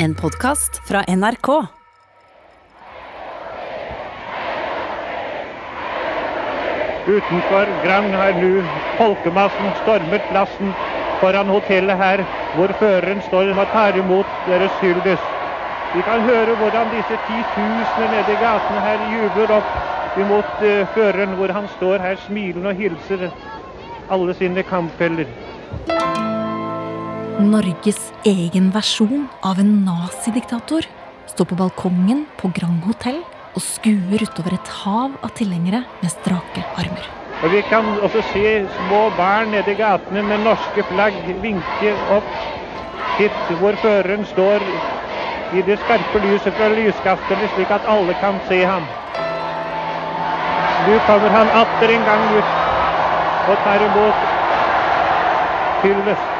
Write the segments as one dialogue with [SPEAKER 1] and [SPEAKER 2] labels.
[SPEAKER 1] En podkast fra NRK.
[SPEAKER 2] Utenfor Grang har nå folkemassen stormet plassen foran hotellet her, hvor føreren står og tar imot deres hyldest. Vi kan høre hvordan disse titusener nede i gatene her jubler opp imot uh, føreren, hvor han står her smilende og hilser alle sine kampfeller.
[SPEAKER 1] Norges egen versjon av en nazidiktator står på balkongen på Grand Hotell og skuer utover et hav av tilhengere med strake armer.
[SPEAKER 2] Og Vi kan også se små barn nede i gatene med norske flagg vinke opp hit hvor føreren står i det skarpe lyset fra lyskasterne, slik at alle kan se ham. Nå kommer han atter en gang ut og tar imot hyllest.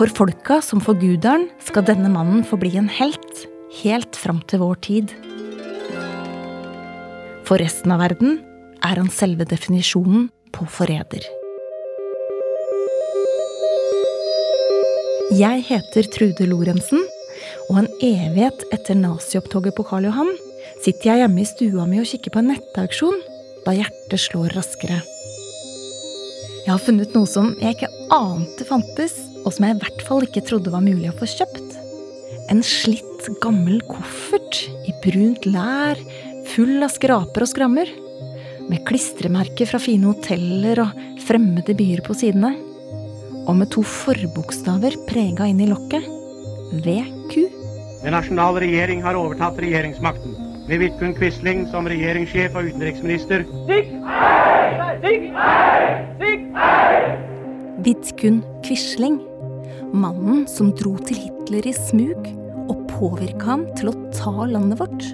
[SPEAKER 1] For folka som for guderen skal denne mannen få bli en helt helt fram til vår tid. For resten av verden er han selve definisjonen på forræder. Jeg heter Trude Lorentzen, og en evighet etter naziopptoget på Karl Johan sitter jeg hjemme i stua mi og kikker på en nettauksjon da hjertet slår raskere. Jeg har funnet noe som jeg ikke ante fantes, og som jeg i hvert fall ikke trodde var mulig å få kjøpt. En slitt, gammel koffert i brunt lær, full av skraper og skrammer. Med klistremerker fra fine hoteller og fremmede byer på sidene og med to forbokstaver prega inn i lokket. VQ.
[SPEAKER 3] Den nasjonale regjering har overtatt regjeringsmakten. Med Vidkun Quisling som regjeringssjef og utenriksminister.
[SPEAKER 1] Vidkun Quisling. Mannen som dro til Hitler i smug og påvirka han til å ta landet vårt.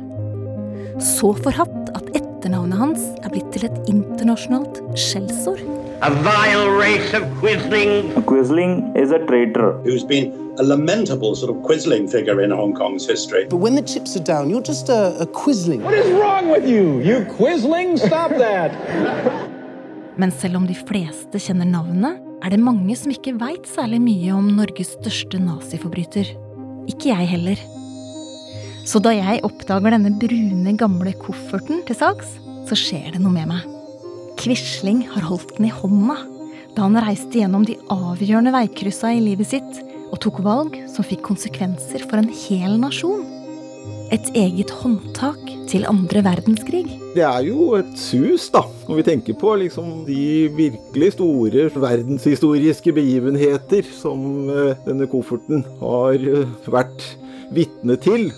[SPEAKER 1] Så forhatt at etternavnet hans er blitt til et internasjonalt skjellsord.
[SPEAKER 3] A vile race of Quisling.
[SPEAKER 4] Quisling is a traitor.
[SPEAKER 5] who's been a lamentable sort of quisling figure in Hong Kong's history.
[SPEAKER 6] But when the chips are down, you're just a, a quisling.
[SPEAKER 7] What is wrong with you? You quisling? Stop that.
[SPEAKER 1] Men selv om de fleste kjenner navnet, er det mange som ikke veit særlig mye om Norges største naziforbryter. Ikke jeg heller. Så da jeg oppdager denne brune, gamle kofferten til salgs, så skjer det noe med meg. Quisling har holdt den i hånda da han reiste gjennom de avgjørende veikryssa i livet sitt og tok valg som fikk konsekvenser for en hel nasjon. Et eget håndtak til andre verdenskrig.
[SPEAKER 8] Det er jo et sus, da, når vi tenker på liksom de virkelig store verdenshistoriske begivenheter som eh, denne kofferten har eh, vært vitne til.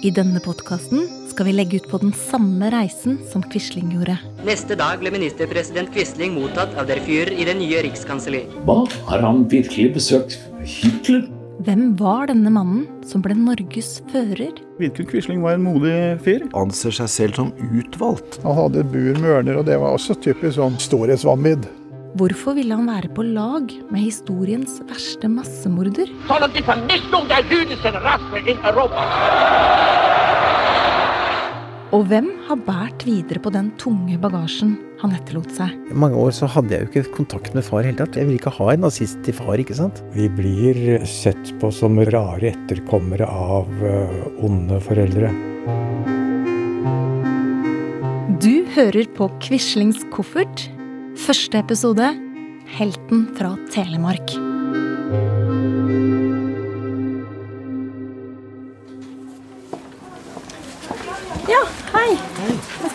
[SPEAKER 1] I denne podkasten skal vi legge ut på den samme reisen som Quisling gjorde.
[SPEAKER 9] Neste dag ble ministerpresident Quisling mottatt av der Führer i det nye rikskanselliet.
[SPEAKER 7] Hva? Har han virkelig besøkt Hitler?
[SPEAKER 1] Hvem var denne mannen som ble Norges fører?
[SPEAKER 10] Vidkun Quisling var en modig fyr.
[SPEAKER 11] Anser seg selv som utvalgt.
[SPEAKER 10] Han hadde bur med ørner, og det var også typisk sånn storhetsvanvidd.
[SPEAKER 1] Hvorfor ville han være på lag med historiens verste massemorder?
[SPEAKER 3] Sånn Sondern det er der jüdischen Rasse i Europa.
[SPEAKER 1] Og hvem har båret videre på den tunge bagasjen han etterlot seg?
[SPEAKER 12] I mange år så hadde jeg jo ikke kontakt med far i hele tatt. Jeg ville ikke ha en nazist til far, ikke sant.
[SPEAKER 13] Vi blir sett på som rare etterkommere av uh, onde foreldre.
[SPEAKER 1] Du hører på Quislings koffert. Første episode Helten fra Telemark.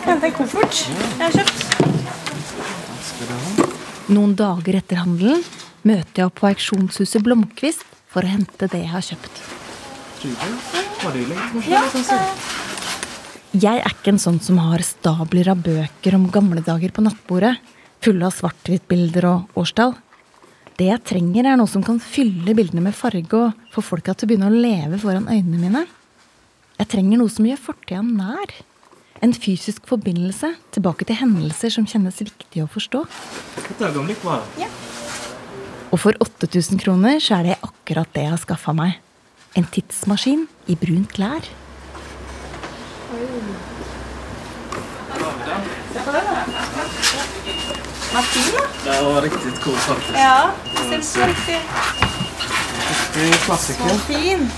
[SPEAKER 14] Hente en koffert jeg har kjøpt.
[SPEAKER 1] Noen dager etter handelen møter jeg opp på auksjonshuset Blomkvist for å hente det jeg har kjøpt. Jeg er ikke en sånn som har stabler av bøker om gamle dager på nattbordet, fulle av svart-hvitt-bilder og årstall. Det jeg trenger, er noe som kan fylle bildene med farge og få folka til å begynne å leve foran øynene mine. Jeg trenger noe som gjør fortida nær. En fysisk forbindelse tilbake til hendelser som kjennes viktig å forstå.
[SPEAKER 15] Et øyeblikk bare.
[SPEAKER 14] Ja.
[SPEAKER 1] Og for 8000 kroner så er det akkurat det jeg har skaffa meg. En tidsmaskin i brunt klær.
[SPEAKER 14] Se på den, da. Den er fin, da.
[SPEAKER 15] Det var riktig cool, faktisk.
[SPEAKER 14] Ja, det ser så riktig.
[SPEAKER 6] klassiker.
[SPEAKER 14] Så fin.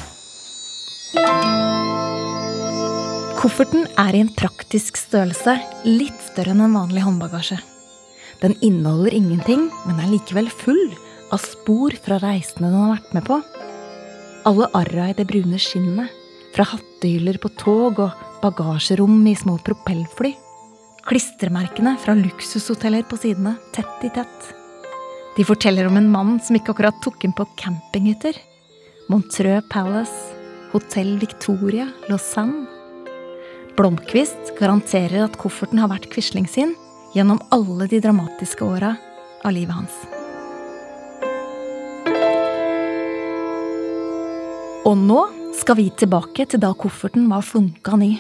[SPEAKER 1] Kofferten er i en praktisk størrelse, litt større enn en vanlig håndbagasje. Den inneholder ingenting, men er likevel full av spor fra reisene den har vært med på. Alle arra i det brune skinnet, fra hattehyller på tog og bagasjerom i små propellfly. Klistremerkene fra luksushoteller på sidene, tett i tett. De forteller om en mann som ikke akkurat tok inn på campinghytter. Montreux Palace, Hotell Victoria, Lausanne. Blomkvist garanterer at kofferten har vært Quisling sin gjennom alle de dramatiske åra av livet hans. Og nå skal vi tilbake til da kofferten var flunka ny.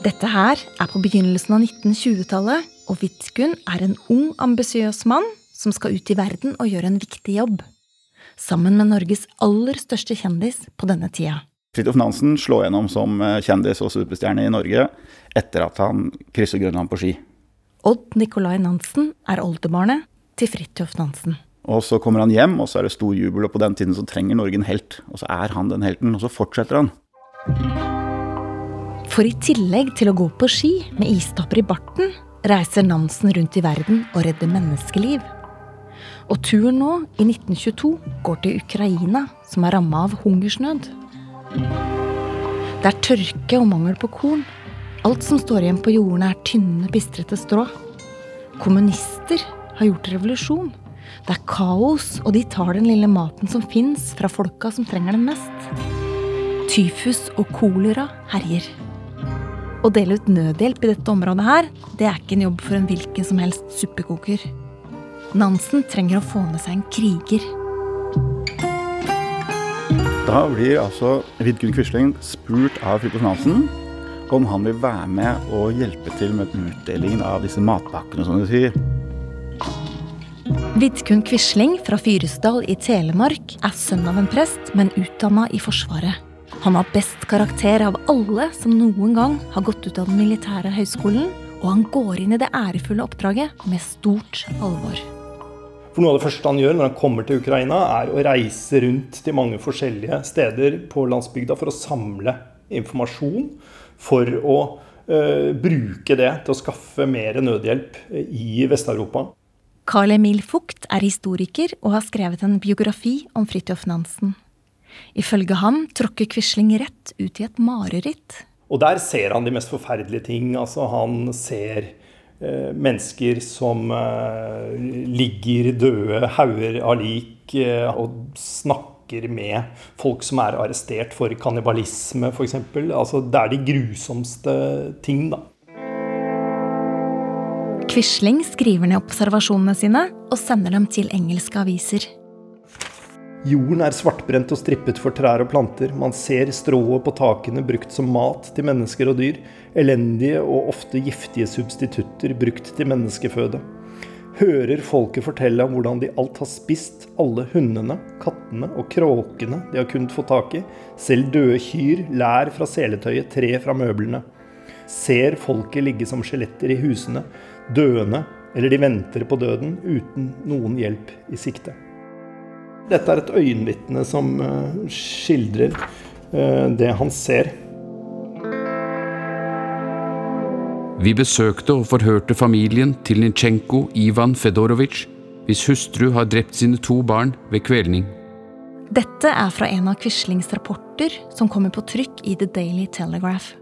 [SPEAKER 1] Dette her er på begynnelsen av 1920-tallet, og Vidkun er en ung, ambisiøs mann som skal ut i verden og gjøre en viktig jobb. Sammen med Norges aller største kjendis på denne tida.
[SPEAKER 15] Fridtjof Nansen slår gjennom som eh, kjendis og superstjerne i Norge etter at han krysser Grønland på ski.
[SPEAKER 1] Odd Nicolai Nansen er oldebarnet til Fridtjof Nansen.
[SPEAKER 15] Og så kommer han hjem, og så er det stor jubel, og på den tiden så trenger Norge en helt. Og så er han den helten, og så fortsetter han.
[SPEAKER 1] For i tillegg til å gå på ski med istapper i barten, reiser Nansen rundt i verden og redder menneskeliv. Og turen nå, i 1922, går til Ukraina, som er ramma av hungersnød. Det er tørke og mangel på korn. Alt som står igjen på jordene, er tynne, bistrete strå. Kommunister har gjort revolusjon. Det er kaos, og de tar den lille maten som fins, fra folka som trenger den mest. Tyfus og kolera herjer. Å dele ut nødhjelp i dette området her, det er ikke en jobb for en hvilken som helst suppekoker. Nansen trenger å få med seg en kriger.
[SPEAKER 15] Da blir altså Vidkun Quisling spurt av Fridtjof Nansen om han vil være med og hjelpe til med utdelingen av disse matpakkene, som de sier.
[SPEAKER 1] Vidkun Quisling fra Fyresdal i Telemark er sønn av en prest, men utdanna i Forsvaret. Han har best karakter av alle som noen gang har gått ut av den militære høyskolen, og han går inn i det ærefulle oppdraget med stort alvor.
[SPEAKER 16] For Noe av det første han gjør når han kommer til Ukraina, er å reise rundt til mange forskjellige steder på landsbygda for å samle informasjon. For å uh, bruke det til å skaffe mer nødhjelp i Vest-Europa.
[SPEAKER 1] Carl Emil Fugt er historiker og har skrevet en biografi om Fridtjof Nansen. Ifølge ham tråkker Quisling rett ut i et mareritt.
[SPEAKER 16] Og der ser han de mest forferdelige ting. Altså, han ser eh, mennesker som eh, ligger døde hauger av lik, eh, og snakker med folk som er arrestert for kannibalisme, f.eks. Altså, det er de grusomste ting, da.
[SPEAKER 1] Quisling skriver ned observasjonene sine og sender dem til engelske aviser.
[SPEAKER 16] Jorden er svartbrent og strippet for trær og planter. Man ser strået på takene brukt som mat til mennesker og dyr. Elendige og ofte giftige substitutter brukt til menneskeføde. Hører folket fortelle om hvordan de alt har spist alle hundene, kattene og kråkene de har kunnet få tak i. Selv døde kyr, lær fra seletøyet, tre fra møblene. Ser folket ligge som skjeletter i husene, døende, eller de venter på døden uten noen hjelp i sikte. Dette er et øyenvitne som uh, skildrer uh, det han ser.
[SPEAKER 17] Vi besøkte og forhørte familien til Nitsjenko Ivan Fedorovic, hvis hustru har drept sine to barn ved kvelning.
[SPEAKER 1] Dette er fra en av Quislings rapporter som kommer på trykk i The Daily Telegraph.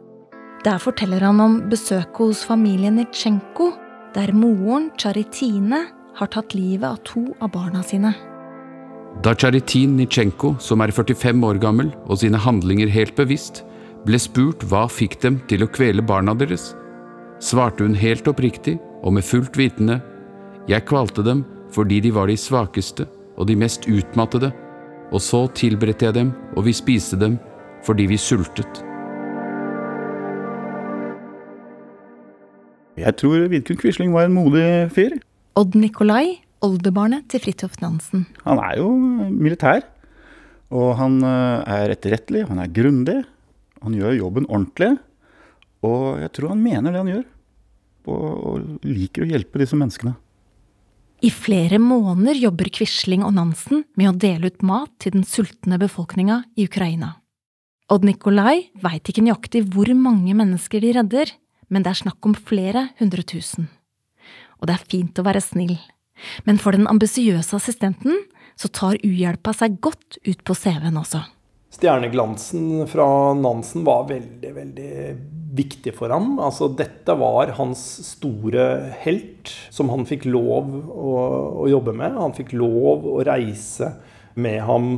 [SPEAKER 1] Der forteller han om besøket hos familien Nitsjenko, der moren, Charitine, har tatt livet av to av barna sine.
[SPEAKER 17] Da Charitin Nitsjenko, som er 45 år gammel og sine handlinger helt bevisst, ble spurt hva fikk dem til å kvele barna deres, svarte hun helt oppriktig og med fullt vitende, jeg kvalte dem fordi de var de svakeste og de mest utmattede, og så tilberedte jeg dem, og vi spiste dem fordi vi sultet.
[SPEAKER 15] Jeg tror Vidkun Quisling var en modig fyr.
[SPEAKER 1] Odd Nikolai, oldebarnet til Fridtjof Nansen.
[SPEAKER 15] Han er jo militær. Og han er etterrettelig, han er grundig. Han gjør jobben ordentlig. Og jeg tror han mener det han gjør. Og, og liker å hjelpe disse menneskene.
[SPEAKER 1] I flere måneder jobber Quisling og Nansen med å dele ut mat til den sultne befolkninga i Ukraina. Odd Nikolai veit ikke nøyaktig hvor mange mennesker de redder, men det er snakk om flere hundre tusen. Og det er fint å være snill, men for den ambisiøse assistenten så tar uhjelpa seg godt ut på CV-en også.
[SPEAKER 16] Stjerneglansen fra Nansen var veldig, veldig viktig for ham. Altså, dette var hans store helt, som han fikk lov å, å jobbe med. Han fikk lov å reise med ham,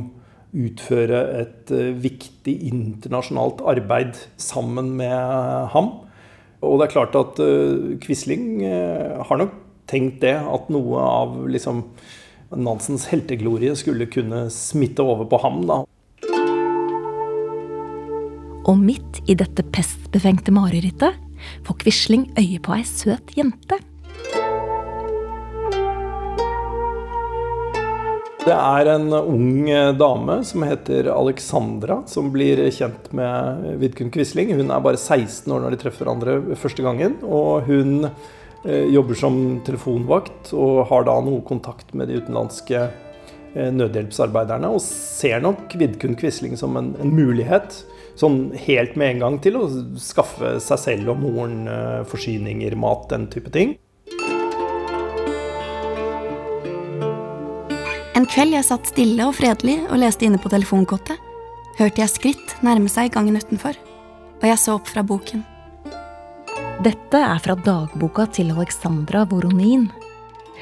[SPEAKER 16] utføre et uh, viktig internasjonalt arbeid sammen med ham. Og det er klart at uh, Quisling uh, har nok tenkt det, at noe av liksom, Nansens helteglorie skulle kunne smitte over på ham. da.
[SPEAKER 1] Og midt i dette pestbefengte marerittet får Quisling øye på ei søt jente.
[SPEAKER 16] Det er en ung dame som heter Alexandra, som blir kjent med Vidkun Quisling. Hun er bare 16 år når de treffer hverandre første gangen. Og hun eh, jobber som telefonvakt og har da noe kontakt med de utenlandske eh, nødhjelpsarbeiderne. Og ser nok Vidkun Quisling som en, en mulighet sånn helt med en gang til å skaffe seg selv og moren eh, forsyninger, mat, den type ting.
[SPEAKER 18] En kveld jeg satt stille og fredelig og leste inne på telefonkottet, hørte jeg skritt nærme seg gangen utenfor, og jeg så opp fra boken.
[SPEAKER 1] Dette er fra dagboka til Alexandra Voronin.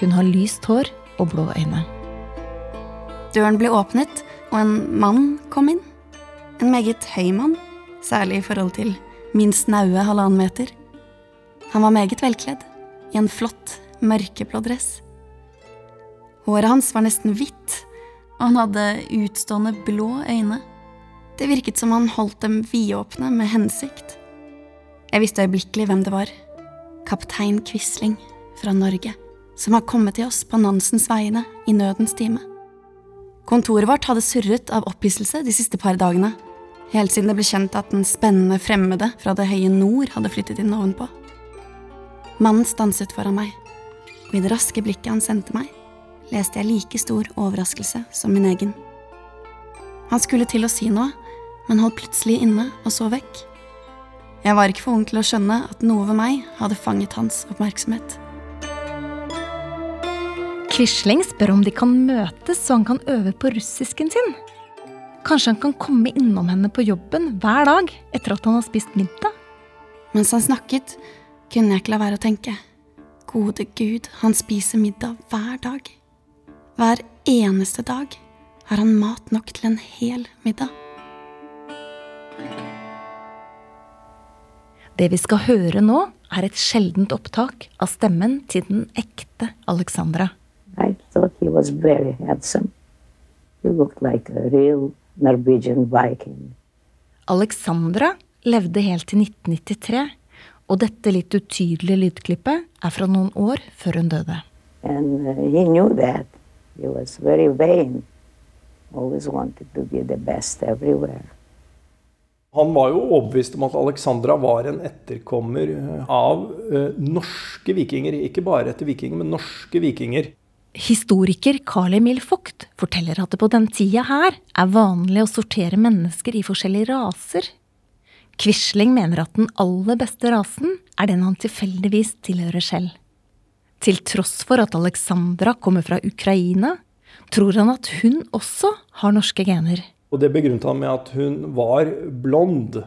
[SPEAKER 1] Hun har lyst hår og blå øyne.
[SPEAKER 18] Døren ble åpnet, og en mann kom inn. En meget høy mann, særlig i forhold til min snaue halvannen meter. Han var meget velkledd, i en flott, mørkeblå dress. Håret hans var nesten hvitt, og han hadde utstående blå øyne. Det virket som han holdt dem vidåpne med hensikt. Jeg visste øyeblikkelig hvem det var. Kaptein Quisling fra Norge, som har kommet til oss på Nansens vegne i nødens time. Kontoret vårt hadde surret av opphisselse de siste par dagene, helt siden det ble kjent at den spennende fremmede fra det høye nord hadde flyttet inn ovenpå. Mannen stanset foran meg, og i det raske blikket han sendte meg, leste jeg like stor overraskelse som min egen. Han skulle til å si noe, men holdt plutselig inne og så vekk. Jeg var ikke for ung til å skjønne at noe ved meg hadde fanget hans oppmerksomhet.
[SPEAKER 1] Quisling spør om de kan møtes så han kan øve på russisken sin. Kanskje han kan komme innom henne på jobben hver dag etter at han har spist middag?
[SPEAKER 18] Mens han snakket, kunne jeg ikke la være å tenke. Gode gud, han spiser middag hver dag. Hver eneste dag har han mat nok til en hel middag.
[SPEAKER 1] Det vi skal høre nå, er et sjeldent opptak av stemmen til den ekte Alexandra.
[SPEAKER 19] I thought he was very handsome. He looked like a real Norwegian Viking.
[SPEAKER 1] Alexandra levde helt til 1993, og dette litt utydelige lydklippet er fra noen år før hun døde.
[SPEAKER 19] And uh, he knew that. He was very vain, always wanted to be the best everywhere.
[SPEAKER 16] Han var jo overbevist om at Alexandra var en etterkommer eh, av eh, norske vikinger. Ikke bare etter vikinger, men norske vikinger.
[SPEAKER 1] Historiker Carl Emil Vogt forteller at det på den tida her er vanlig å sortere mennesker i forskjellige raser. Quisling mener at den aller beste rasen er den han tilfeldigvis tilhører selv. Til tross for at Alexandra kommer fra Ukraina, tror han at hun også har norske gener.
[SPEAKER 16] Og Det begrunnet han med at hun var blond.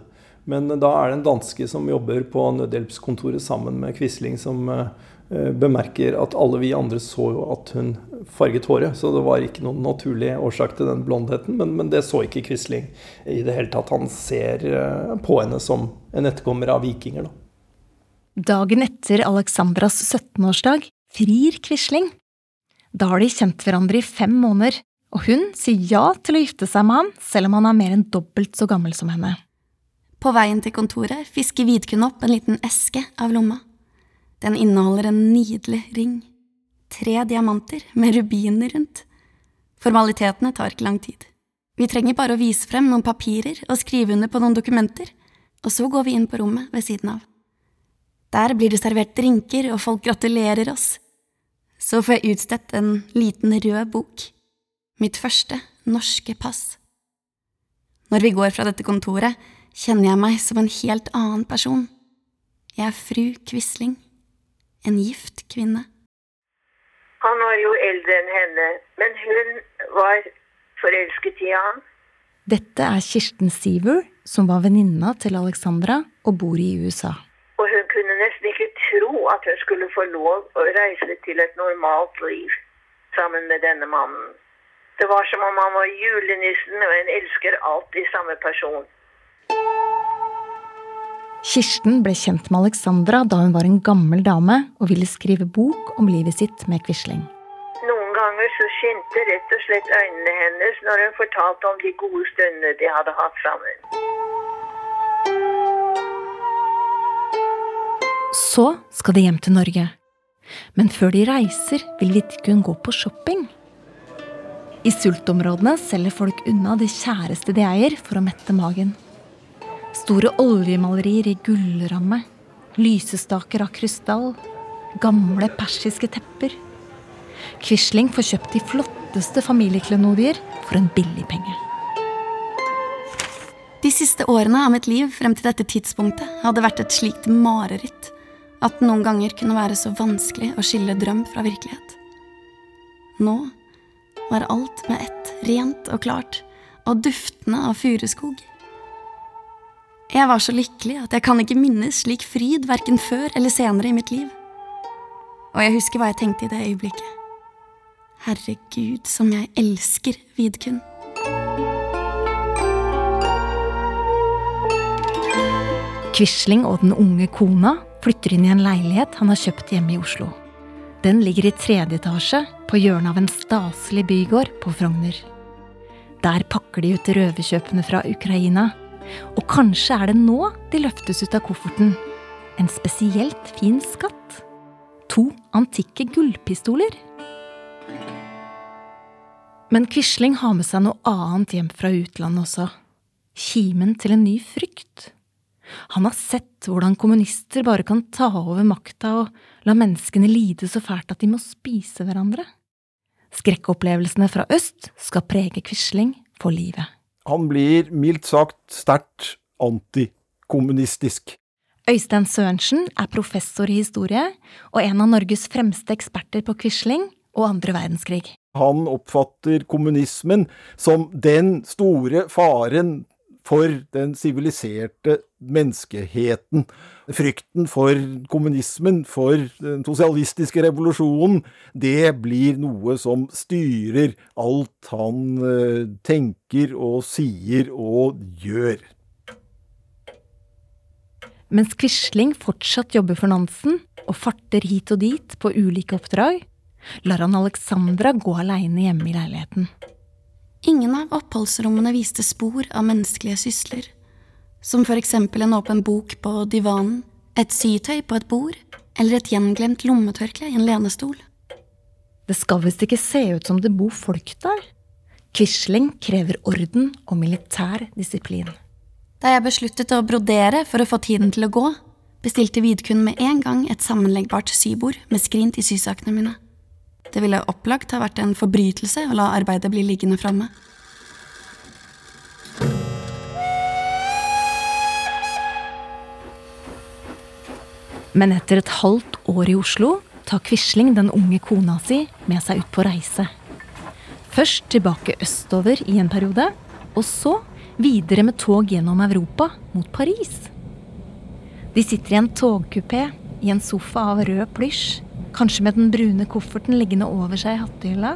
[SPEAKER 16] Men da er det en danske som jobber på nødhjelpskontoret sammen med Quisling, som eh, bemerker at alle vi andre så jo at hun farget håret. Så det var ikke noen naturlig årsak til den blondheten. Men, men det så ikke Quisling i det hele tatt. Han ser eh, på henne som en etterkommer av vikinger. da.
[SPEAKER 1] Dagen etter Alexandras 17-årsdag frir Quisling. Da har de kjent hverandre i fem måneder, og hun sier ja til å gifte seg med han selv om han er mer enn dobbelt så gammel som henne.
[SPEAKER 18] På veien til kontoret fisker Vidkun opp en liten eske av lomma. Den inneholder en nydelig ring. Tre diamanter med rubiner rundt. Formalitetene tar ikke lang tid. Vi trenger bare å vise frem noen papirer og skrive under på noen dokumenter, og så går vi inn på rommet ved siden av. Der blir det servert drinker, og folk gratulerer oss. så får jeg utstedt en liten rød bok. Mitt første norske pass. Når vi går fra dette kontoret, kjenner jeg meg som en helt annen person. Jeg er fru Quisling. En gift kvinne.
[SPEAKER 20] Han var jo eldre enn henne, men hun var forelsket i han.
[SPEAKER 1] Dette er Kirsten Siever, som var venninna til Alexandra og bor i USA.
[SPEAKER 20] Og hun kunne nesten ikke tro at hun skulle få lov å reise til et normalt liv sammen med denne mannen. Det var som om han var julenissen og en elsker alltid samme person.
[SPEAKER 1] Kirsten ble kjent med Alexandra da hun var en gammel dame og ville skrive bok om livet sitt med Quisling.
[SPEAKER 20] Noen ganger så skinte rett og slett øynene hennes når hun fortalte om de gode stundene de hadde hatt sammen.
[SPEAKER 1] Så skal de hjem til Norge. Men før de reiser, vil Vidkun gå på shopping. I sultområdene selger folk unna det kjæreste de eier, for å mette magen. Store oljemalerier i gullramme. Lysestaker av krystall. Gamle persiske tepper. Quisling får kjøpt de flotteste familieklenodier for en billig penge.
[SPEAKER 18] De siste årene av mitt liv frem til dette tidspunktet hadde vært et slikt mareritt at det noen ganger kunne være så vanskelig å skille drøm fra virkelighet. Nå var alt med ett rent og klart og duftende av furuskog. Jeg var så lykkelig at jeg kan ikke minnes slik fryd verken før eller senere i mitt liv. Og jeg husker hva jeg tenkte i det øyeblikket. Herregud, som jeg elsker Vidkun.
[SPEAKER 1] Quisling og den unge kona flytter inn i en leilighet han har kjøpt hjemme i Oslo. Den ligger i tredje etasje, på hjørnet av en staselig bygård på Frogner. Der pakker de ut røverkjøpene fra Ukraina og kanskje er det nå de løftes ut av kofferten. En spesielt fin skatt. To antikke gullpistoler. Men Quisling har med seg noe annet hjem fra utlandet også. Kimen til en ny frykt. Han har sett hvordan kommunister bare kan ta over makta og la menneskene lide så fælt at de må spise hverandre. Skrekkopplevelsene fra øst skal prege Quisling for livet.
[SPEAKER 8] Han blir mildt sagt sterkt antikommunistisk.
[SPEAKER 1] Øystein Sørensen er professor i historie og en av Norges fremste eksperter på Quisling og andre verdenskrig.
[SPEAKER 8] Han oppfatter kommunismen som den store faren for den siviliserte menneskeheten. Frykten for kommunismen, for den sosialistiske revolusjonen, det blir noe som styrer alt han eh, tenker og sier og gjør.
[SPEAKER 1] Mens Quisling fortsatt jobber for Nansen og farter hit og dit på ulike oppdrag, lar han Alexandra gå aleine hjemme i leiligheten.
[SPEAKER 18] Ingen av oppholdsrommene viste spor av menneskelige sysler, som for eksempel en åpen bok på divanen, et sytøy på et bord eller et gjenglemt lommetørkle i en lenestol.
[SPEAKER 1] Det skal visst ikke se ut som det bor folk der. Quisling krever orden og militær disiplin.
[SPEAKER 18] Da jeg besluttet å brodere for å få tiden til å gå, bestilte Vidkun med en gang et sammenleggbart sybord med skrin til sysakene mine. Det ville opplagt ha vært en forbrytelse å la arbeidet bli liggende framme.
[SPEAKER 1] Men etter et halvt år i Oslo tar Quisling den unge kona si med seg ut på reise. Først tilbake østover i en periode, og så videre med tog gjennom Europa mot Paris. De sitter i en togkupé i en sofa av rød plysj kanskje med den brune kofferten liggende over seg i hattehylla.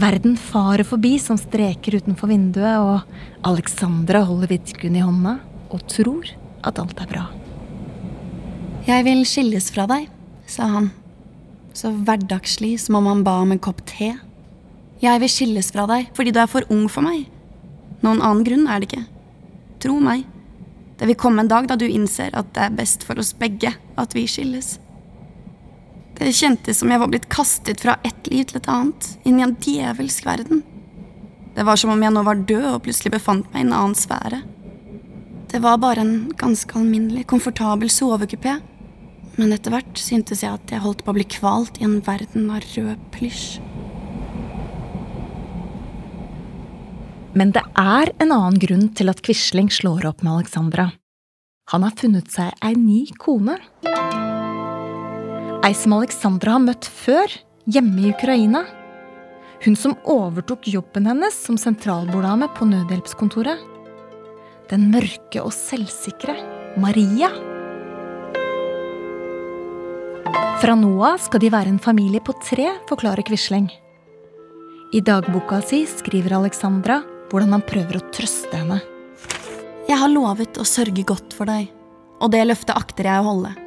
[SPEAKER 1] Verden farer forbi som streker utenfor vinduet, og Alexandra holder Vidkun i hånda og tror at alt er bra.
[SPEAKER 18] Jeg vil skilles fra deg, sa han. Så hverdagslig som om han ba om en kopp te. Jeg vil skilles fra deg fordi du er for ung for meg. Noen annen grunn er det ikke. Tro meg. Det vil komme en dag da du innser at det er best for oss begge at vi skilles. Det kjentes som jeg var blitt kastet fra ett liv til et annet, inn i en djevelsk verden. Det var som om jeg nå var død og plutselig befant meg i en annen sfære. Det var bare en ganske alminnelig, komfortabel sovekupé, Men etter hvert syntes jeg at jeg holdt på å bli kvalt i en verden av rød plysj.
[SPEAKER 1] Men det er en annen grunn til at Quisling slår opp med Alexandra. Han har funnet seg ei ny kone. Ei som Alexandra har møtt før, hjemme i Ukraina. Hun som overtok jobben hennes som sentralborddame på nødhjelpskontoret. Den mørke og selvsikre Maria. Fra nå av skal de være en familie på tre, forklarer Quisling. I dagboka si skriver Alexandra hvordan han prøver å trøste henne.
[SPEAKER 18] Jeg har lovet å sørge godt for deg, og det løftet akter jeg å holde.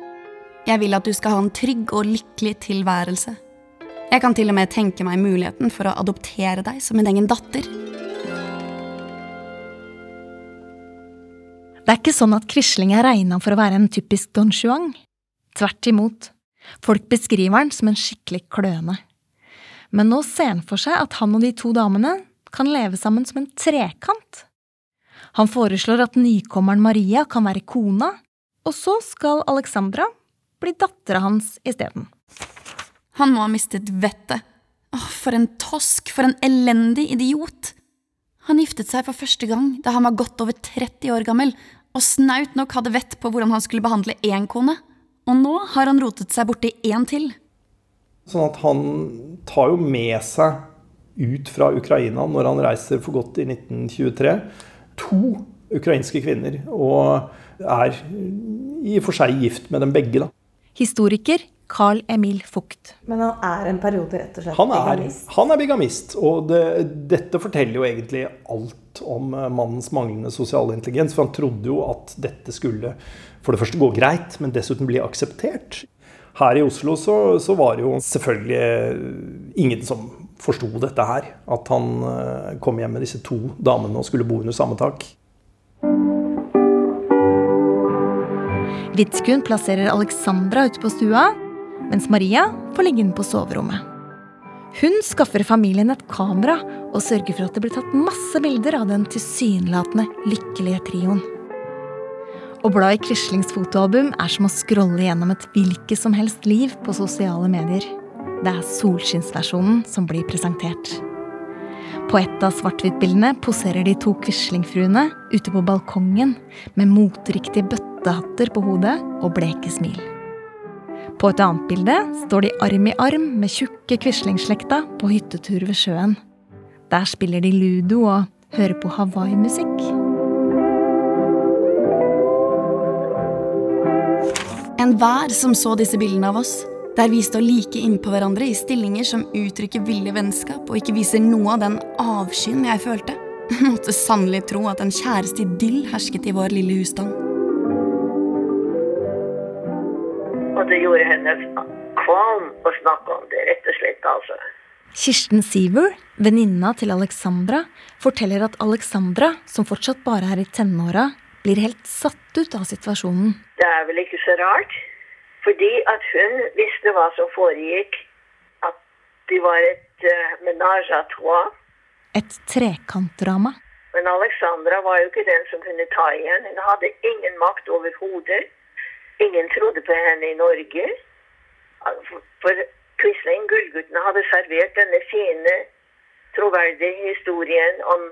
[SPEAKER 18] Jeg vil at du skal ha en trygg og lykkelig tilværelse. Jeg kan til og med tenke meg muligheten for å adoptere deg som min egen datter.
[SPEAKER 1] Det er ikke sånn at Quisling er regna for å være en typisk don Juan. Tvert imot. Folk beskriver han som en skikkelig kløne. Men nå ser han for seg at han og de to damene kan leve sammen som en trekant. Han foreslår at nykommeren Maria kan være kona, og så skal Alexandra bli dattera hans isteden.
[SPEAKER 18] Han må ha mistet vettet. Åh, for en tosk, for en elendig idiot. Han giftet seg for første gang da han var godt over 30 år gammel, og snaut nok hadde vett på hvordan han skulle behandle én kone. Og nå har han rotet seg borti én til.
[SPEAKER 16] Sånn at han tar jo med seg ut fra Ukraina når han reiser for godt i 1923. To ukrainske kvinner, og er i og for seg gift med dem begge. da.
[SPEAKER 1] Historiker Carl Emil Fugt.
[SPEAKER 14] Men han er en periode rett og slett
[SPEAKER 16] han er,
[SPEAKER 14] bigamist?
[SPEAKER 16] Han er bigamist, og det, dette forteller jo egentlig alt om eh, mannens manglende sosiale intelligens. For han trodde jo at dette skulle for det første gå greit, men dessuten bli akseptert. Her i Oslo så, så var det jo selvfølgelig ingen som forsto dette her. At han eh, kom hjem med disse to damene og skulle bo under samme tak.
[SPEAKER 1] Vidskun plasserer Alexandra ute på stua, mens Maria får ligge inne på soverommet. Hun skaffer familien et kamera og sørger for at det blir tatt masse bilder av den tilsynelatende lykkelige trioen. Å bla i Quislings fotoalbum er som å scrolle gjennom et hvilket som helst liv på sosiale medier. Det er solskinnsversjonen som blir presentert. På et av svart-hvitt-bildene poserer de to Quisling-fruene ute på balkongen med moteriktige bøttehatter på hodet og bleke smil. På et annet bilde står de arm i arm med tjukke Quisling-slekta på hyttetur ved sjøen. Der spiller de ludo og hører på Hawaii-musikk.
[SPEAKER 18] Enhver som så disse bildene av oss, der vi står like innpå hverandre i stillinger som uttrykker ville vennskap og ikke viser noe av den avskyen jeg følte, måtte sannelig tro at en kjæresteidyll hersket i vår lille husstand.
[SPEAKER 20] Det gjorde henne kvalm å snakke om det, rett og slett, altså.
[SPEAKER 1] Kirsten Siver, venninna til Alexandra, forteller at Alexandra, som fortsatt bare er i tenåra, blir helt satt ut av situasjonen.
[SPEAKER 20] Det er vel ikke så rart, fordi at hun visste hva som foregikk. At de var et uh, menage à trois.
[SPEAKER 1] Et trekantdrama.
[SPEAKER 20] Men Alexandra var jo ikke den som kunne ta igjen. Hun hadde ingen makt overhodet. Ingen trodde på henne i Norge. For Quisling, Gullguttene hadde servert denne fine, troverdige historien om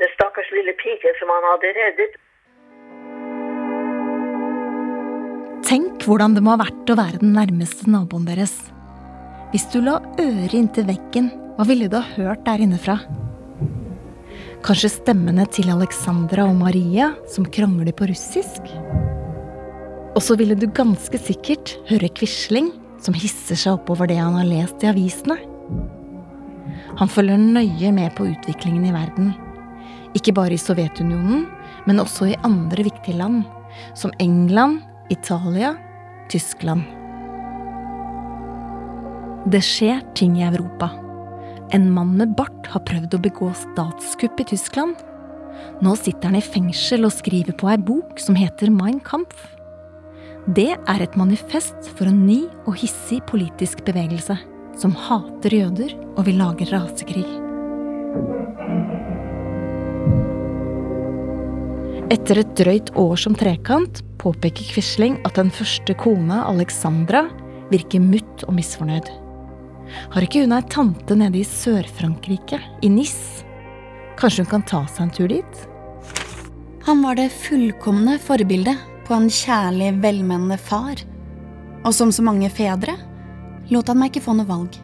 [SPEAKER 20] den stakkars lille piken som han hadde reddet.
[SPEAKER 1] Tenk hvordan det må ha vært å være den nærmeste naboen deres. Hvis du la øret inntil veggen, hva ville du ha hørt der innefra? Kanskje stemmene til Alexandra og Maria som krangler på russisk? Og så ville du ganske sikkert høre Quisling som hisser seg oppover det han har lest i avisene. Han følger nøye med på utviklingen i verden. Ikke bare i Sovjetunionen, men også i andre viktige land, som England, Italia, Tyskland. Det skjer ting i Europa. En mann med bart har prøvd å begå statskupp i Tyskland. Nå sitter han i fengsel og skriver på ei bok som heter Mein Kampf. Det er et manifest for en ny og hissig politisk bevegelse som hater jøder og vil lage rasekrig. Etter et drøyt år som trekant påpeker Quisling at den første kona, Alexandra, virker mutt og misfornøyd. Har ikke hun ei tante nede i Sør-Frankrike, i Nis? Kanskje hun kan ta seg en tur dit?
[SPEAKER 18] Han var det fullkomne forbildet på en kjærlig, velmenende far. Og som så mange fedre lot han meg ikke få noe valg.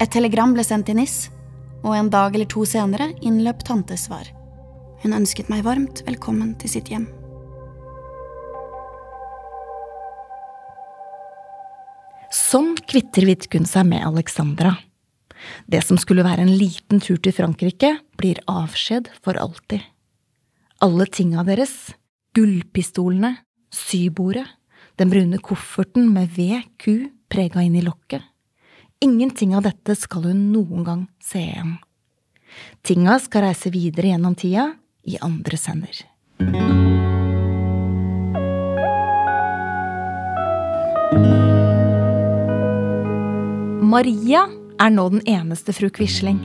[SPEAKER 18] Et telegram ble sendt til NIS, og en dag eller to senere innløp tantes svar. Hun ønsket meg varmt velkommen til sitt hjem.
[SPEAKER 1] Sånn kvitter Vidkun seg med Alexandra. Det som skulle være en liten tur til Frankrike, blir avskjed for alltid. Alle tinga deres, gullpistolene, sybordet, den brune kofferten med VQ prega inn i lokket, ingenting av dette skal hun noen gang se igjen. Tinga skal reise videre gjennom tida i andres hender. Maria er nå den eneste fru Quisling.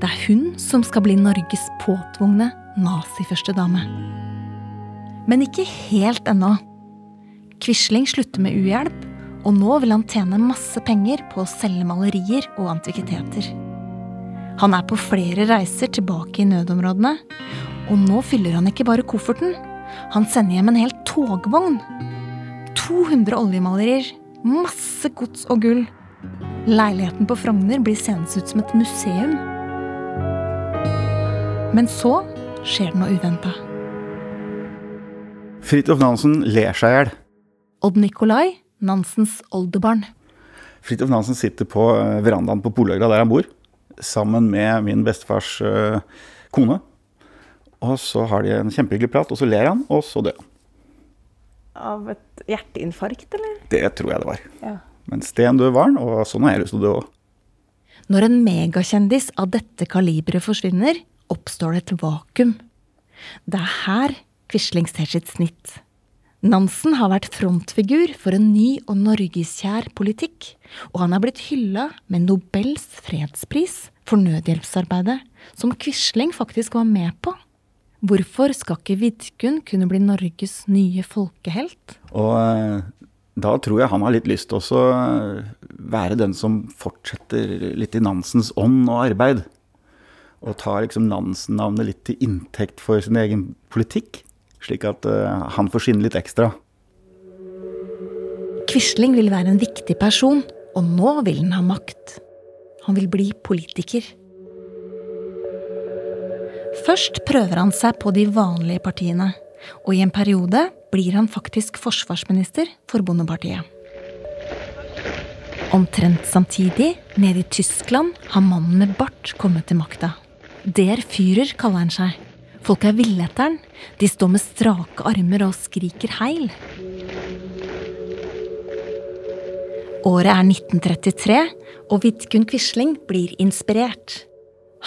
[SPEAKER 1] Det er hun som skal bli Norges påtvungne naziførstedame. Men ikke helt ennå. Quisling slutter med uhjelp, og nå vil han tjene masse penger på å selge malerier og antikviteter. Han er på flere reiser tilbake i nødområdene, og nå fyller han ikke bare kofferten. Han sender hjem en hel togvogn. 200 oljemalerier, masse gods og gull. Leiligheten på Frogner blir seende ut som et museum. Men så skjer det noe uventa.
[SPEAKER 15] Fridtjof Nansen ler seg i hjel.
[SPEAKER 1] Odd Nikolai, Nansens oldebarn.
[SPEAKER 15] Fridtjof Nansen sitter på eh, verandaen på Poløgra der han bor, sammen med min bestefars uh, kone. Og så har de en kjempehyggelig prat, og så ler han, og så dør han.
[SPEAKER 14] Av et hjerteinfarkt, eller?
[SPEAKER 15] Det tror jeg det var.
[SPEAKER 14] Ja.
[SPEAKER 15] Men sten død var han, og sånn har jeg lyst til å dø òg.
[SPEAKER 1] Når en megakjendis av dette kaliberet forsvinner, oppstår det et vakuum. Det er her Quisling ser sitt snitt. Nansen har vært frontfigur for en ny og norgeskjær politikk, og han er blitt hylla med Nobels fredspris for nødhjelpsarbeidet, som Quisling faktisk var med på. Hvorfor skal ikke Vidkun kunne bli Norges nye folkehelt?
[SPEAKER 15] Og eh, da tror jeg han har litt lyst til å være den som fortsetter litt i Nansens ånd og arbeid. Og tar liksom Nansen-navnet litt til inntekt for sin egen politikk. Slik at uh, han får skinne litt ekstra.
[SPEAKER 1] Quisling vil være en viktig person, og nå vil han ha makt. Han vil bli politiker. Først prøver han seg på de vanlige partiene, og i en periode blir han faktisk forsvarsminister for Bondepartiet. Omtrent samtidig, nede i Tyskland, har mannen med bart kommet til makta. Der Führer kaller han seg. Folk er ville etter den. De står med strake armer og skriker heil. Året er 1933, og Vidkun Quisling blir inspirert.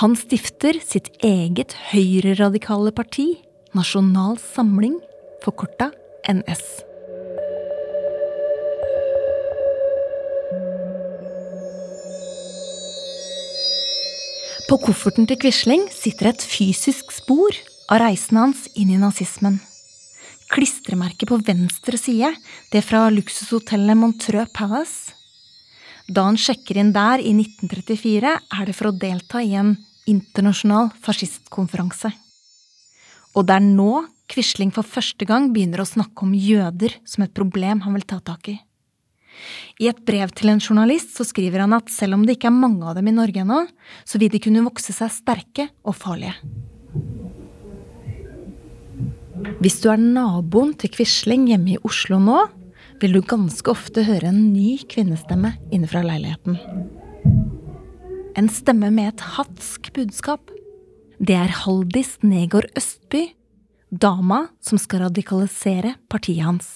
[SPEAKER 1] Han stifter sitt eget høyreradikale parti, Nasjonal Samling, forkorta NS. På kofferten til Quisling sitter et fysisk spor av reisen hans inn i nazismen. Klistremerket på venstre side, det fra luksushotellet Montreux Palace. Da han sjekker inn der i 1934, er det for å delta i en internasjonal fascistkonferanse. Og det er nå Quisling for første gang begynner å snakke om jøder som et problem han vil ta tak i. I et brev til en journalist så skriver han at selv om det ikke er mange av dem i Norge ennå, så vil de kunne vokse seg sterke og farlige. Hvis du er naboen til Quisling hjemme i Oslo nå, vil du ganske ofte høre en ny kvinnestemme inne fra leiligheten. En stemme med et hatsk budskap. Det er Haldis Negård Østby, dama som skal radikalisere partiet hans.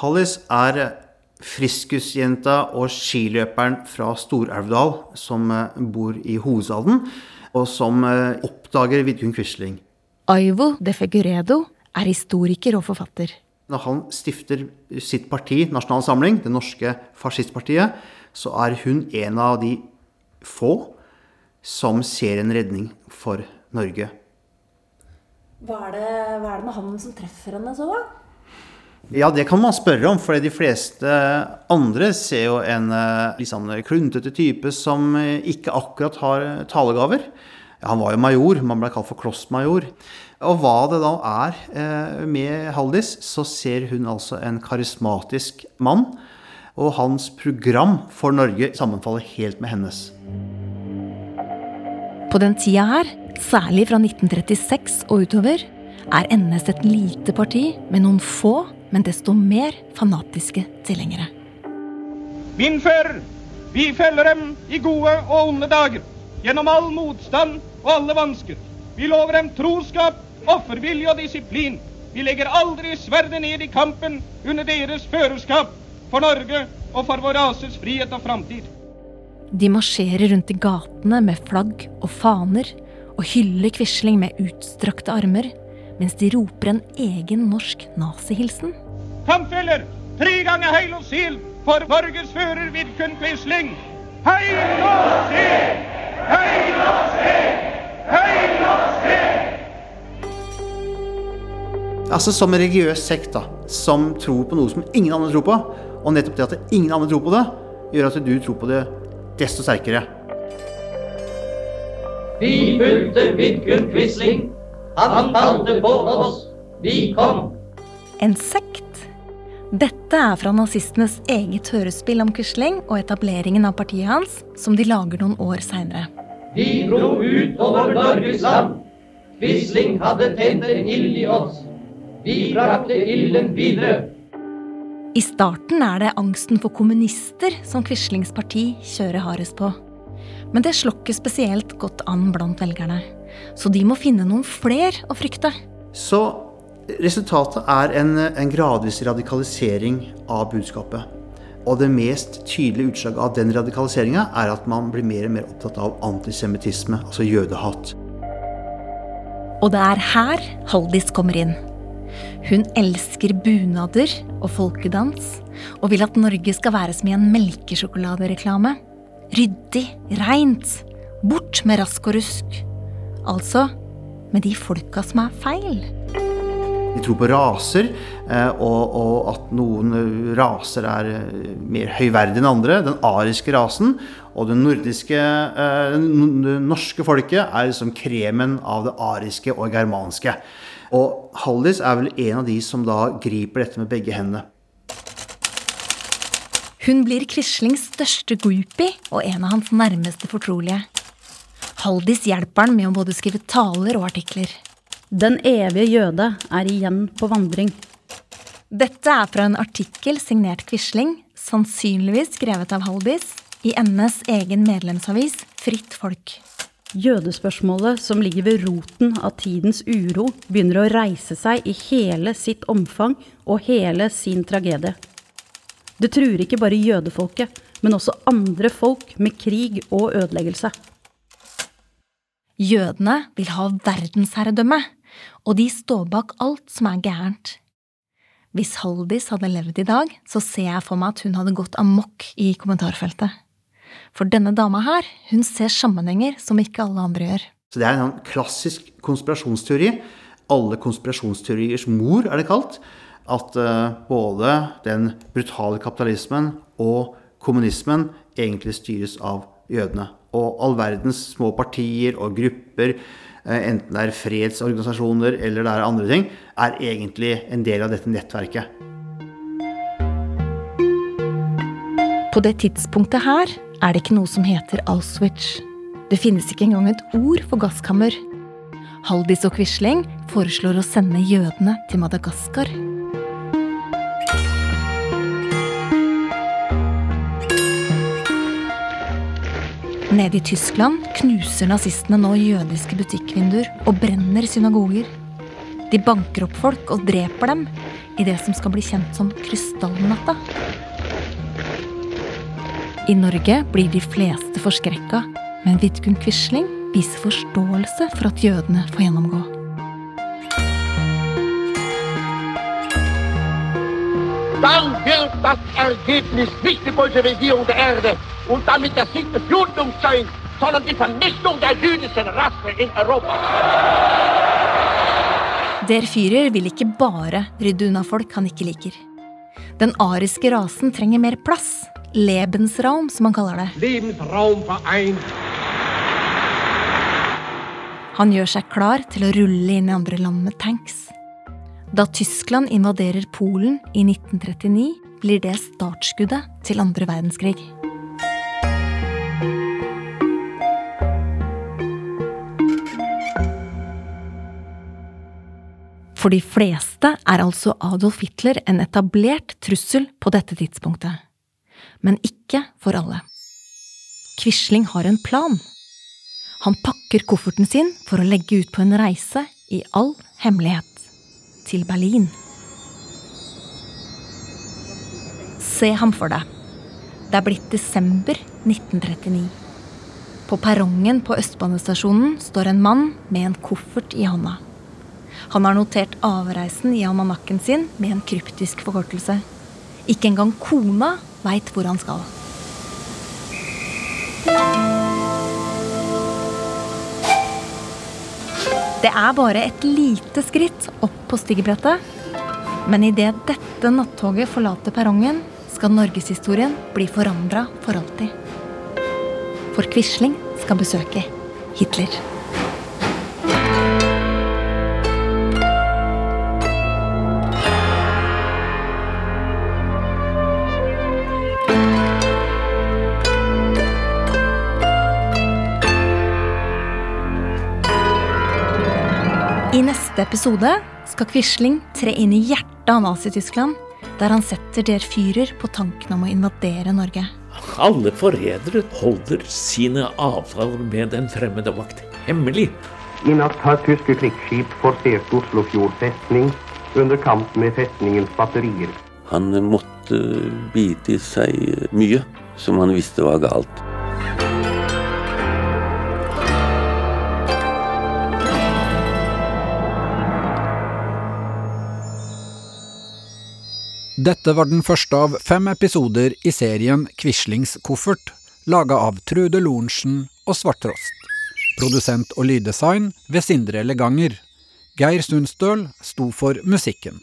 [SPEAKER 21] Hallis er friskusjenta og skiløperen fra Stor-Elvdal som eh, bor i hovedstaden, og som eh, oppdager Vidkun Quisling.
[SPEAKER 1] Aivo de Figuredo er historiker og forfatter.
[SPEAKER 21] Når han stifter sitt parti, Nasjonal Samling, det norske fascistpartiet, så er hun en av de få som ser en redning for Norge.
[SPEAKER 14] Hva er, det, hva er det med han som treffer henne så, da?
[SPEAKER 21] Ja, det kan man spørre om, for de fleste andre ser jo en liksom, kluntete type som ikke akkurat har talegaver. Han var jo major, man ble kalt for klossmajor. Og hva det da er med Haldis, så ser hun altså en karismatisk mann. Og hans program for Norge sammenfaller helt med hennes.
[SPEAKER 1] På den tida her, særlig fra 1936 og utover, er NS et lite parti med noen få, men desto mer fanatiske tilhengere.
[SPEAKER 3] Min fører, vi følger dem i gode og onde dager, gjennom all motstand og alle vansker. Vi lover dem troskap, offervilje og disiplin. Vi legger aldri sverdet ned i kampen under deres førerskap for Norge og for vår rases frihet og framtid.
[SPEAKER 1] De marsjerer rundt i gatene med flagg og faner og hyller Quisling med utstrakte armer, mens de roper en egen norsk nazihilsen.
[SPEAKER 3] Kampfeller, tre ganger heil og sil for Norges fører Vidkun Quisling. Heil og sil! Heil og sil! Heil og sil!
[SPEAKER 21] Altså som en religiøs sekt da, som tror på noe som ingen andre tror på. Og nettopp det at ingen andre tror på det, gjør at du tror på det desto sterkere.
[SPEAKER 22] Vi fulgte Vidkun Quisling. Han kalte på oss. Vi kom.
[SPEAKER 1] En sekt? Dette er fra nazistenes eget hørespill om Quisling og etableringen av partiet hans, som de lager noen år seinere.
[SPEAKER 22] Vi dro ut over Norges land. Quisling hadde tenner ild i oss. Vi brakte ilden videre.
[SPEAKER 1] I starten er det angsten for kommunister som Quislings parti kjører hardest på. Men det slår ikke spesielt godt an blant velgerne. Så de må finne noen fler å frykte.
[SPEAKER 21] Så resultatet er en, en gradvis radikalisering av budskapet. Og det mest tydelige utslaget av den radikaliseringa er at man blir mer og mer opptatt av antisemittisme, altså jødehat.
[SPEAKER 1] Og det er her Haldis kommer inn. Hun elsker bunader og folkedans, og vil at Norge skal være som i en melkesjokoladereklame. Ryddig, reint, bort med rask og rusk. Altså med de folka som er feil.
[SPEAKER 21] De tror på raser, og, og, at noen raser er mer høyverdige enn andre. Den ariske rasen og det nordiske, det norske folket er liksom kremen av det ariske og germanske. Og Hallis er vel en av de som da griper dette med begge hendene.
[SPEAKER 1] Hun blir Quislings største groupie og en av hans nærmeste fortrolige. Haldis hjelper han med å både skrive taler og artikler.
[SPEAKER 23] Den evige jøde er igjen på vandring.
[SPEAKER 1] Dette er fra en artikkel signert Quisling, sannsynligvis skrevet av Haldis, i NS egen medlemsavis Fritt Folk.
[SPEAKER 23] Jødespørsmålet som ligger ved roten av tidens uro, begynner å reise seg i hele sitt omfang og hele sin tragedie. Det truer ikke bare jødefolket, men også andre folk med krig og ødeleggelse.
[SPEAKER 1] Jødene vil ha verdensherredømme, og de står bak alt som er gærent. Hvis Haldis hadde levd i dag, så ser jeg for meg at hun hadde gått amok i kommentarfeltet. For denne dama her, hun ser sammenhenger som ikke alle andre gjør.
[SPEAKER 21] Så det er en sånn klassisk konspirasjonsteori. Alle konspirasjonsteoriers mor, er det kalt. At uh, både den brutale kapitalismen og kommunismen egentlig styres av jødene. Og all verdens små partier og grupper, uh, enten det er fredsorganisasjoner eller det er andre ting, er egentlig en del av dette nettverket.
[SPEAKER 1] På det tidspunktet her er det ikke noe som heter Auschwitz. Det finnes ikke engang et ord for gasskammer. Haldis og Quisling foreslår å sende jødene til Madagaskar. Nede i Tyskland knuser nazistene nå jødiske butikkvinduer og brenner synagoger. De banker opp folk og dreper dem i det som skal bli kjent som Krystallnatta. I Norge blir de fleste forskrekka, men Vidkun Quisling viser forståelse for at jødene får gjennomgå.
[SPEAKER 24] Dann wird das Ergebnis nicht die Bolschewisierung der Erde und damit der siebte Blutung sein, sondern die Vernichtung der jüdischen Rasse in Europa.
[SPEAKER 1] Der Führer vil ikke bare rydde unna folk han ikke liker. Den ariske rasen trenger mer plass. Lebensraum, som han kaller det.
[SPEAKER 24] Lebensraum vereint.
[SPEAKER 1] Han gjør seg klar til å rulle inn i andre land med tanks. Da Tyskland invaderer Polen i 1939, blir det startskuddet til andre verdenskrig. For de fleste er altså Adolf Hitler en etablert trussel på dette tidspunktet. Men ikke for alle. Quisling har en plan. Han pakker kofferten sin for å legge ut på en reise i all hemmelighet. Til Berlin. Se ham for deg. Det er blitt desember 1939. På perrongen på Østbanestasjonen står en mann med en koffert i hånda. Han har notert avreisen i almanakken sin med en kryptisk forkortelse. Ikke engang kona veit hvor han skal. Det er bare et lite skritt opp på stigebrettet. Men idet dette nattoget forlater perrongen, skal norgeshistorien bli forandra for alltid. For Quisling skal besøke Hitler. Neste episode skal Quisling tre inn i hjertet av Nazi-Tyskland, der han setter Der fyrer på tanken om å invadere Norge.
[SPEAKER 25] Alle forrædere holder sine avtaler med den fremmede makt hemmelig.
[SPEAKER 26] I natt har tyske krigsskip forsert Oslofjord festning under kamp med festningens batterier.
[SPEAKER 27] Han måtte bite i seg mye som han visste var galt.
[SPEAKER 28] Dette var den første av fem episoder i serien Quislings koffert, laga av Trude Lorentzen og Svarttrost. Produsent og lyddesign ved Sindre Leganger. Geir Sundstøl sto for musikken.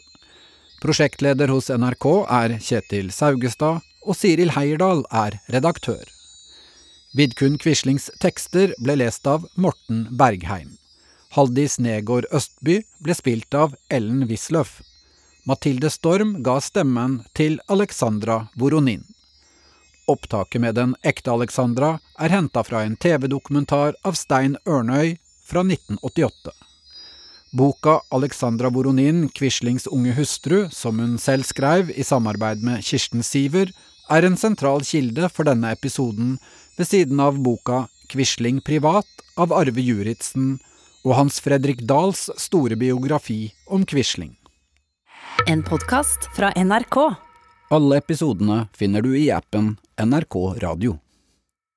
[SPEAKER 28] Prosjektleder hos NRK er Kjetil Saugestad, og Siril Heierdal er redaktør. Vidkun Quislings tekster ble lest av Morten Bergheim. Haldis Negård Østby ble spilt av Ellen Wisløff. Mathilde Storm ga stemmen til Alexandra Voronin. Opptaket med den ekte Alexandra er henta fra en TV-dokumentar av Stein Ørnøy fra 1988. Boka Alexandra Voronin, Quislings unge hustru, som hun selv skrev i samarbeid med Kirsten Siver, er en sentral kilde for denne episoden, ved siden av boka Quisling privat av Arve Juritzen og Hans Fredrik Dahls store biografi om Quisling.
[SPEAKER 23] En podkast fra NRK.
[SPEAKER 28] Alle episodene finner du i appen NRK Radio.